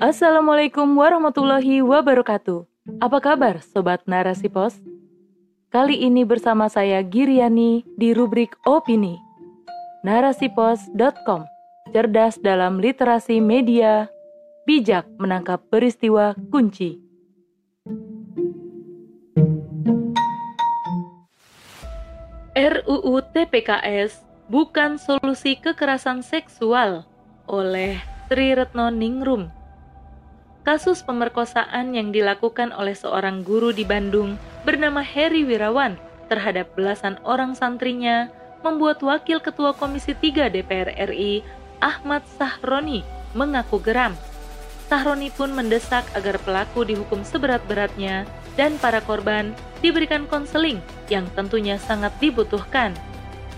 Assalamualaikum warahmatullahi wabarakatuh. Apa kabar Sobat Narasi Pos? Kali ini bersama saya Giriani di rubrik Opini. Narasipos.com Cerdas dalam literasi media, bijak menangkap peristiwa kunci. RUU TPKS bukan solusi kekerasan seksual oleh Sri Retno Ningrum kasus pemerkosaan yang dilakukan oleh seorang guru di Bandung bernama Heri Wirawan terhadap belasan orang santrinya membuat Wakil Ketua Komisi 3 DPR RI Ahmad Sahroni mengaku geram. Sahroni pun mendesak agar pelaku dihukum seberat-beratnya dan para korban diberikan konseling yang tentunya sangat dibutuhkan.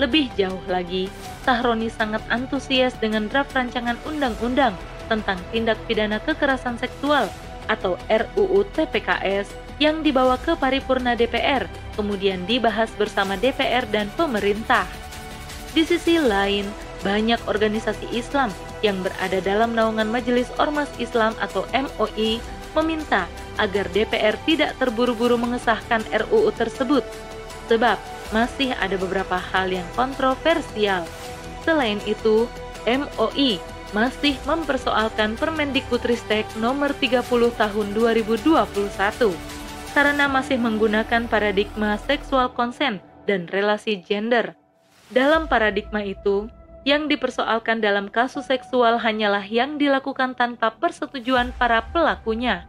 Lebih jauh lagi, Sahroni sangat antusias dengan draft rancangan undang-undang tentang tindak pidana kekerasan seksual atau RUU TPKS yang dibawa ke paripurna DPR, kemudian dibahas bersama DPR dan pemerintah. Di sisi lain, banyak organisasi Islam yang berada dalam naungan Majelis Ormas Islam atau MOI meminta agar DPR tidak terburu-buru mengesahkan RUU tersebut, sebab masih ada beberapa hal yang kontroversial. Selain itu, MOI masih mempersoalkan Permendikbudristek nomor 30 tahun 2021 karena masih menggunakan paradigma seksual konsen dan relasi gender. Dalam paradigma itu, yang dipersoalkan dalam kasus seksual hanyalah yang dilakukan tanpa persetujuan para pelakunya.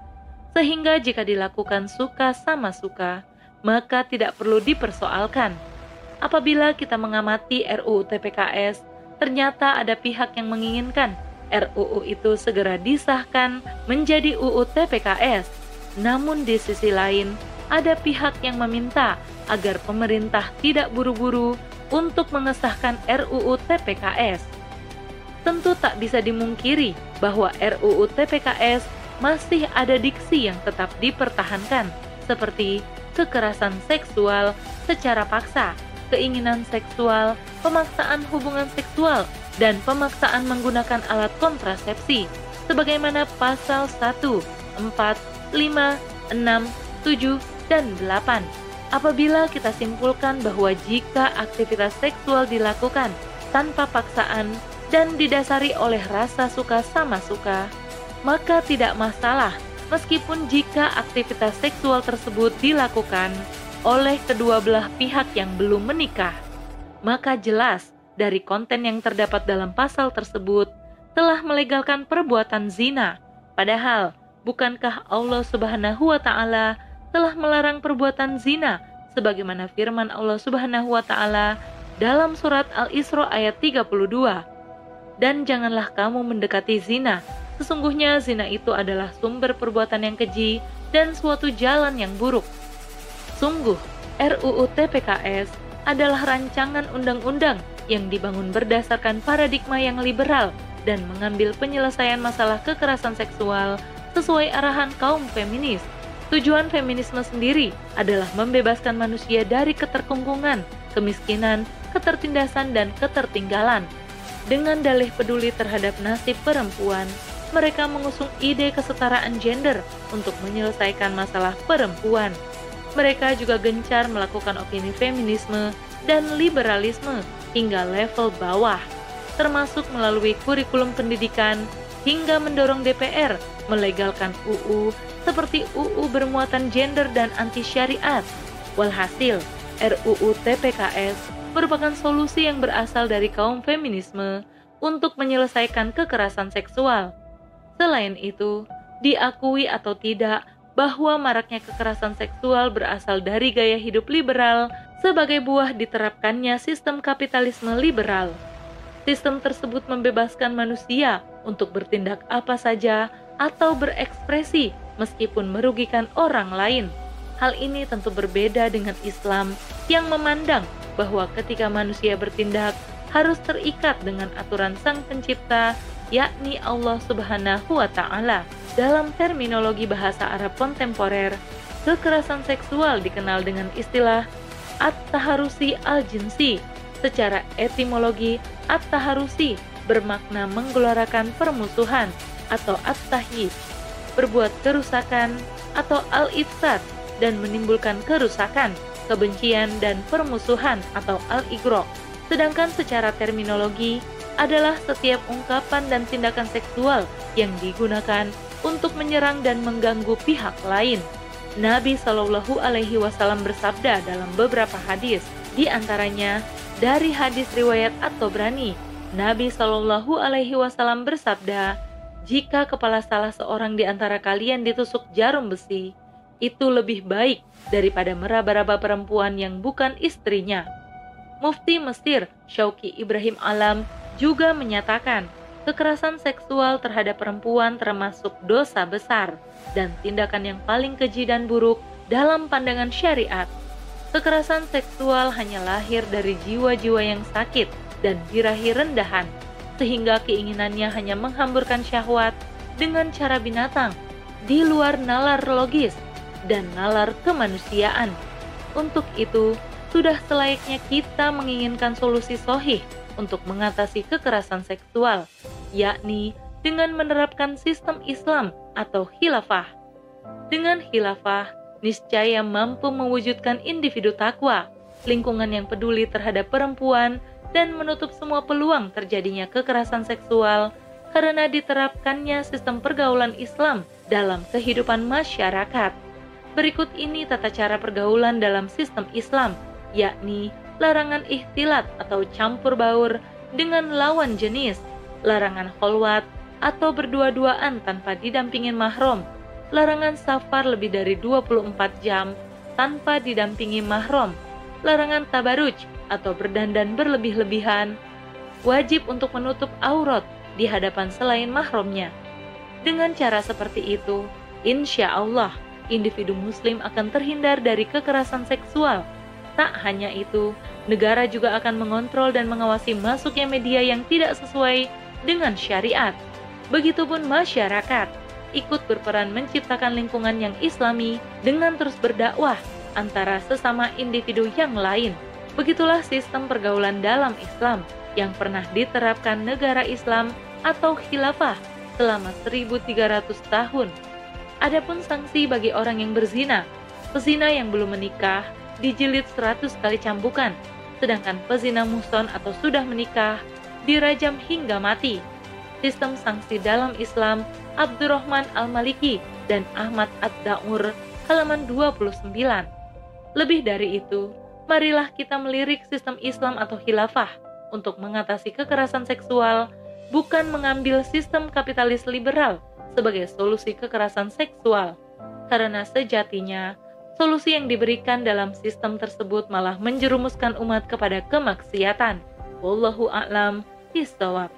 Sehingga jika dilakukan suka sama suka, maka tidak perlu dipersoalkan. Apabila kita mengamati RUU TPKS ternyata ada pihak yang menginginkan RUU itu segera disahkan menjadi UU TPKS. Namun di sisi lain, ada pihak yang meminta agar pemerintah tidak buru-buru untuk mengesahkan RUU TPKS. Tentu tak bisa dimungkiri bahwa RUU TPKS masih ada diksi yang tetap dipertahankan, seperti kekerasan seksual secara paksa, keinginan seksual, pemaksaan hubungan seksual, dan pemaksaan menggunakan alat kontrasepsi, sebagaimana pasal 1, 4, 5, 6, 7, dan 8. Apabila kita simpulkan bahwa jika aktivitas seksual dilakukan tanpa paksaan dan didasari oleh rasa suka sama suka, maka tidak masalah meskipun jika aktivitas seksual tersebut dilakukan oleh kedua belah pihak yang belum menikah, maka jelas dari konten yang terdapat dalam pasal tersebut telah melegalkan perbuatan zina. Padahal, bukankah Allah Subhanahu wa taala telah melarang perbuatan zina sebagaimana firman Allah Subhanahu wa taala dalam surat Al-Isra ayat 32. Dan janganlah kamu mendekati zina, sesungguhnya zina itu adalah sumber perbuatan yang keji dan suatu jalan yang buruk. Sungguh, RUU TPKS adalah rancangan undang-undang yang dibangun berdasarkan paradigma yang liberal dan mengambil penyelesaian masalah kekerasan seksual sesuai arahan kaum feminis. Tujuan feminisme sendiri adalah membebaskan manusia dari keterkungkungan, kemiskinan, ketertindasan, dan ketertinggalan. Dengan dalih peduli terhadap nasib perempuan, mereka mengusung ide kesetaraan gender untuk menyelesaikan masalah perempuan mereka juga gencar melakukan opini feminisme dan liberalisme hingga level bawah, termasuk melalui kurikulum pendidikan hingga mendorong DPR melegalkan UU seperti UU bermuatan gender dan anti syariat. Walhasil, RUU TPKS merupakan solusi yang berasal dari kaum feminisme untuk menyelesaikan kekerasan seksual. Selain itu, diakui atau tidak, bahwa maraknya kekerasan seksual berasal dari gaya hidup liberal sebagai buah diterapkannya sistem kapitalisme liberal. Sistem tersebut membebaskan manusia untuk bertindak apa saja atau berekspresi meskipun merugikan orang lain. Hal ini tentu berbeda dengan Islam yang memandang bahwa ketika manusia bertindak harus terikat dengan aturan Sang Pencipta, yakni Allah Subhanahu wa Ta'ala. Dalam terminologi bahasa Arab kontemporer, kekerasan seksual dikenal dengan istilah at-taharusi al-jinsi. Secara etimologi, at-taharusi bermakna menggelorakan permusuhan atau at-tahyis, berbuat kerusakan atau al-ifsad dan menimbulkan kerusakan, kebencian dan permusuhan atau al-igro. Sedangkan secara terminologi adalah setiap ungkapan dan tindakan seksual yang digunakan untuk menyerang dan mengganggu pihak lain. Nabi Shallallahu Alaihi Wasallam bersabda dalam beberapa hadis, di antaranya dari hadis riwayat atau berani, Nabi Shallallahu Alaihi Wasallam bersabda, jika kepala salah seorang di antara kalian ditusuk jarum besi, itu lebih baik daripada meraba-raba perempuan yang bukan istrinya. Mufti Mesir Syauki Ibrahim Alam juga menyatakan kekerasan seksual terhadap perempuan termasuk dosa besar dan tindakan yang paling keji dan buruk dalam pandangan syariat. Kekerasan seksual hanya lahir dari jiwa-jiwa yang sakit dan birahi rendahan, sehingga keinginannya hanya menghamburkan syahwat dengan cara binatang di luar nalar logis dan nalar kemanusiaan. Untuk itu, sudah selayaknya kita menginginkan solusi sohih untuk mengatasi kekerasan seksual, yakni dengan menerapkan sistem Islam atau khilafah. Dengan khilafah, niscaya mampu mewujudkan individu takwa, lingkungan yang peduli terhadap perempuan, dan menutup semua peluang terjadinya kekerasan seksual karena diterapkannya sistem pergaulan Islam dalam kehidupan masyarakat. Berikut ini tata cara pergaulan dalam sistem Islam, yakni larangan ikhtilat atau campur baur dengan lawan jenis, larangan kholwat atau berdua-duaan tanpa didampingin mahram, larangan safar lebih dari 24 jam tanpa didampingi mahram, larangan tabaruj atau berdandan berlebih-lebihan, wajib untuk menutup aurat di hadapan selain mahramnya. Dengan cara seperti itu, insya Allah individu muslim akan terhindar dari kekerasan seksual. Tak hanya itu, negara juga akan mengontrol dan mengawasi masuknya media yang tidak sesuai dengan syariat. Begitupun masyarakat ikut berperan menciptakan lingkungan yang islami dengan terus berdakwah antara sesama individu yang lain. Begitulah sistem pergaulan dalam Islam yang pernah diterapkan negara Islam atau khilafah selama 1300 tahun. Adapun sanksi bagi orang yang berzina, pezina yang belum menikah, dijilid 100 kali cambukan, sedangkan pezina muson atau sudah menikah dirajam hingga mati. Sistem sanksi dalam Islam Abdurrahman Al-Maliki dan Ahmad Ad-Da'ur halaman 29. Lebih dari itu, marilah kita melirik sistem Islam atau khilafah untuk mengatasi kekerasan seksual, bukan mengambil sistem kapitalis liberal sebagai solusi kekerasan seksual. Karena sejatinya, Solusi yang diberikan dalam sistem tersebut malah menjerumuskan umat kepada kemaksiatan. Wallahu a'lam Пистола.